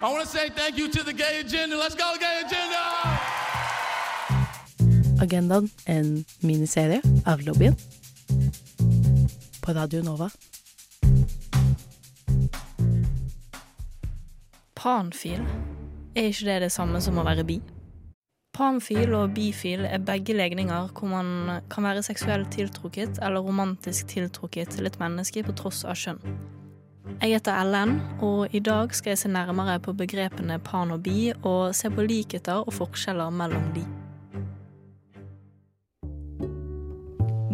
I want to say thank you to the gay agenda. Let's go, gay agenda! Agendaen, en miniserie av lobbyen. På Radio Nova. Panfil, er ikke det det samme som å være bi? Panfil og bifil er begge legninger hvor man kan være seksuelt tiltrukket eller romantisk tiltrukket til et menneske på tross av kjønn. Jeg heter Ellen, og i dag skal jeg se nærmere på begrepene pan og bi, og se på likheter og forskjeller mellom de.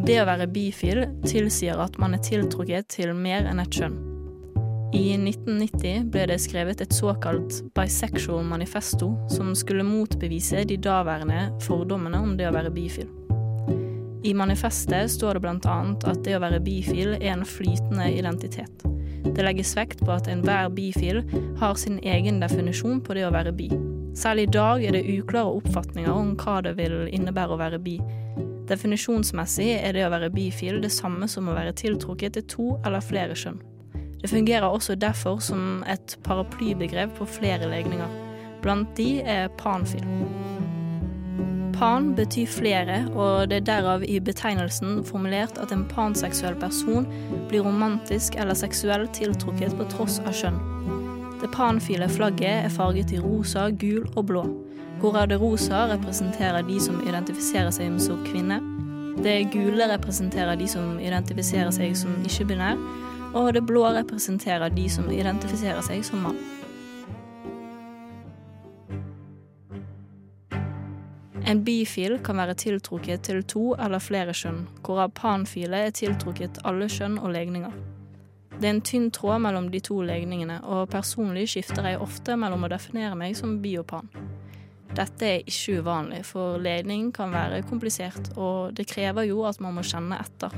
Det å være bifil tilsier at man er tiltrukket til mer enn et kjønn. I 1990 ble det skrevet et såkalt bisexual manifesto som skulle motbevise de daværende fordommene om det å være bifil. I manifestet står det bl.a. at det å være bifil er en flytende identitet. Det legges vekt på at enhver bifil har sin egen definisjon på det å være bi. Selv i dag er det uklare oppfatninger om hva det vil innebære å være bi. Definisjonsmessig er det å være bifil det samme som å være tiltrukket til to eller flere kjønn. Det fungerer også derfor som et paraplybegrep på flere legninger. Blant de er panfil. Pan betyr flere, og det er derav i betegnelsen formulert at en panseksuell person blir romantisk eller seksuelt tiltrukket på tross av kjønn. Det panfile flagget er farget i rosa, gul og blå, hvorav det rosa representerer de som identifiserer seg som kvinne. Det gule representerer de som identifiserer seg som ikke-binær, og det blå representerer de som identifiserer seg som mann. En bifil kan være tiltrukket til to eller flere kjønn, hvorav panfile er tiltrukket alle kjønn og legninger. Det er en tynn tråd mellom de to legningene, og personlig skifter jeg ofte mellom å definere meg som bi og pan. Dette er ikke uvanlig, for legning kan være komplisert, og det krever jo at man må kjenne etter.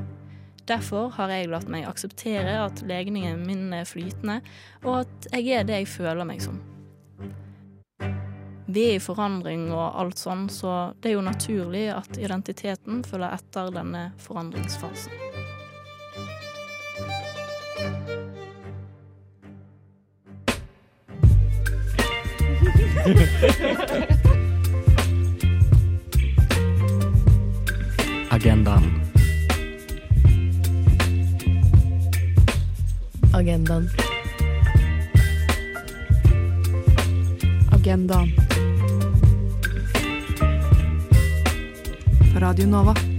Derfor har jeg latt meg akseptere at legningen min er flytende, og at jeg er det jeg føler meg som. Vi er i forandring og alt sånn, så det er jo naturlig at identiteten følger etter denne forandringsfasen. Agendaen. Agendaen. Agendaen. På Radio Nova.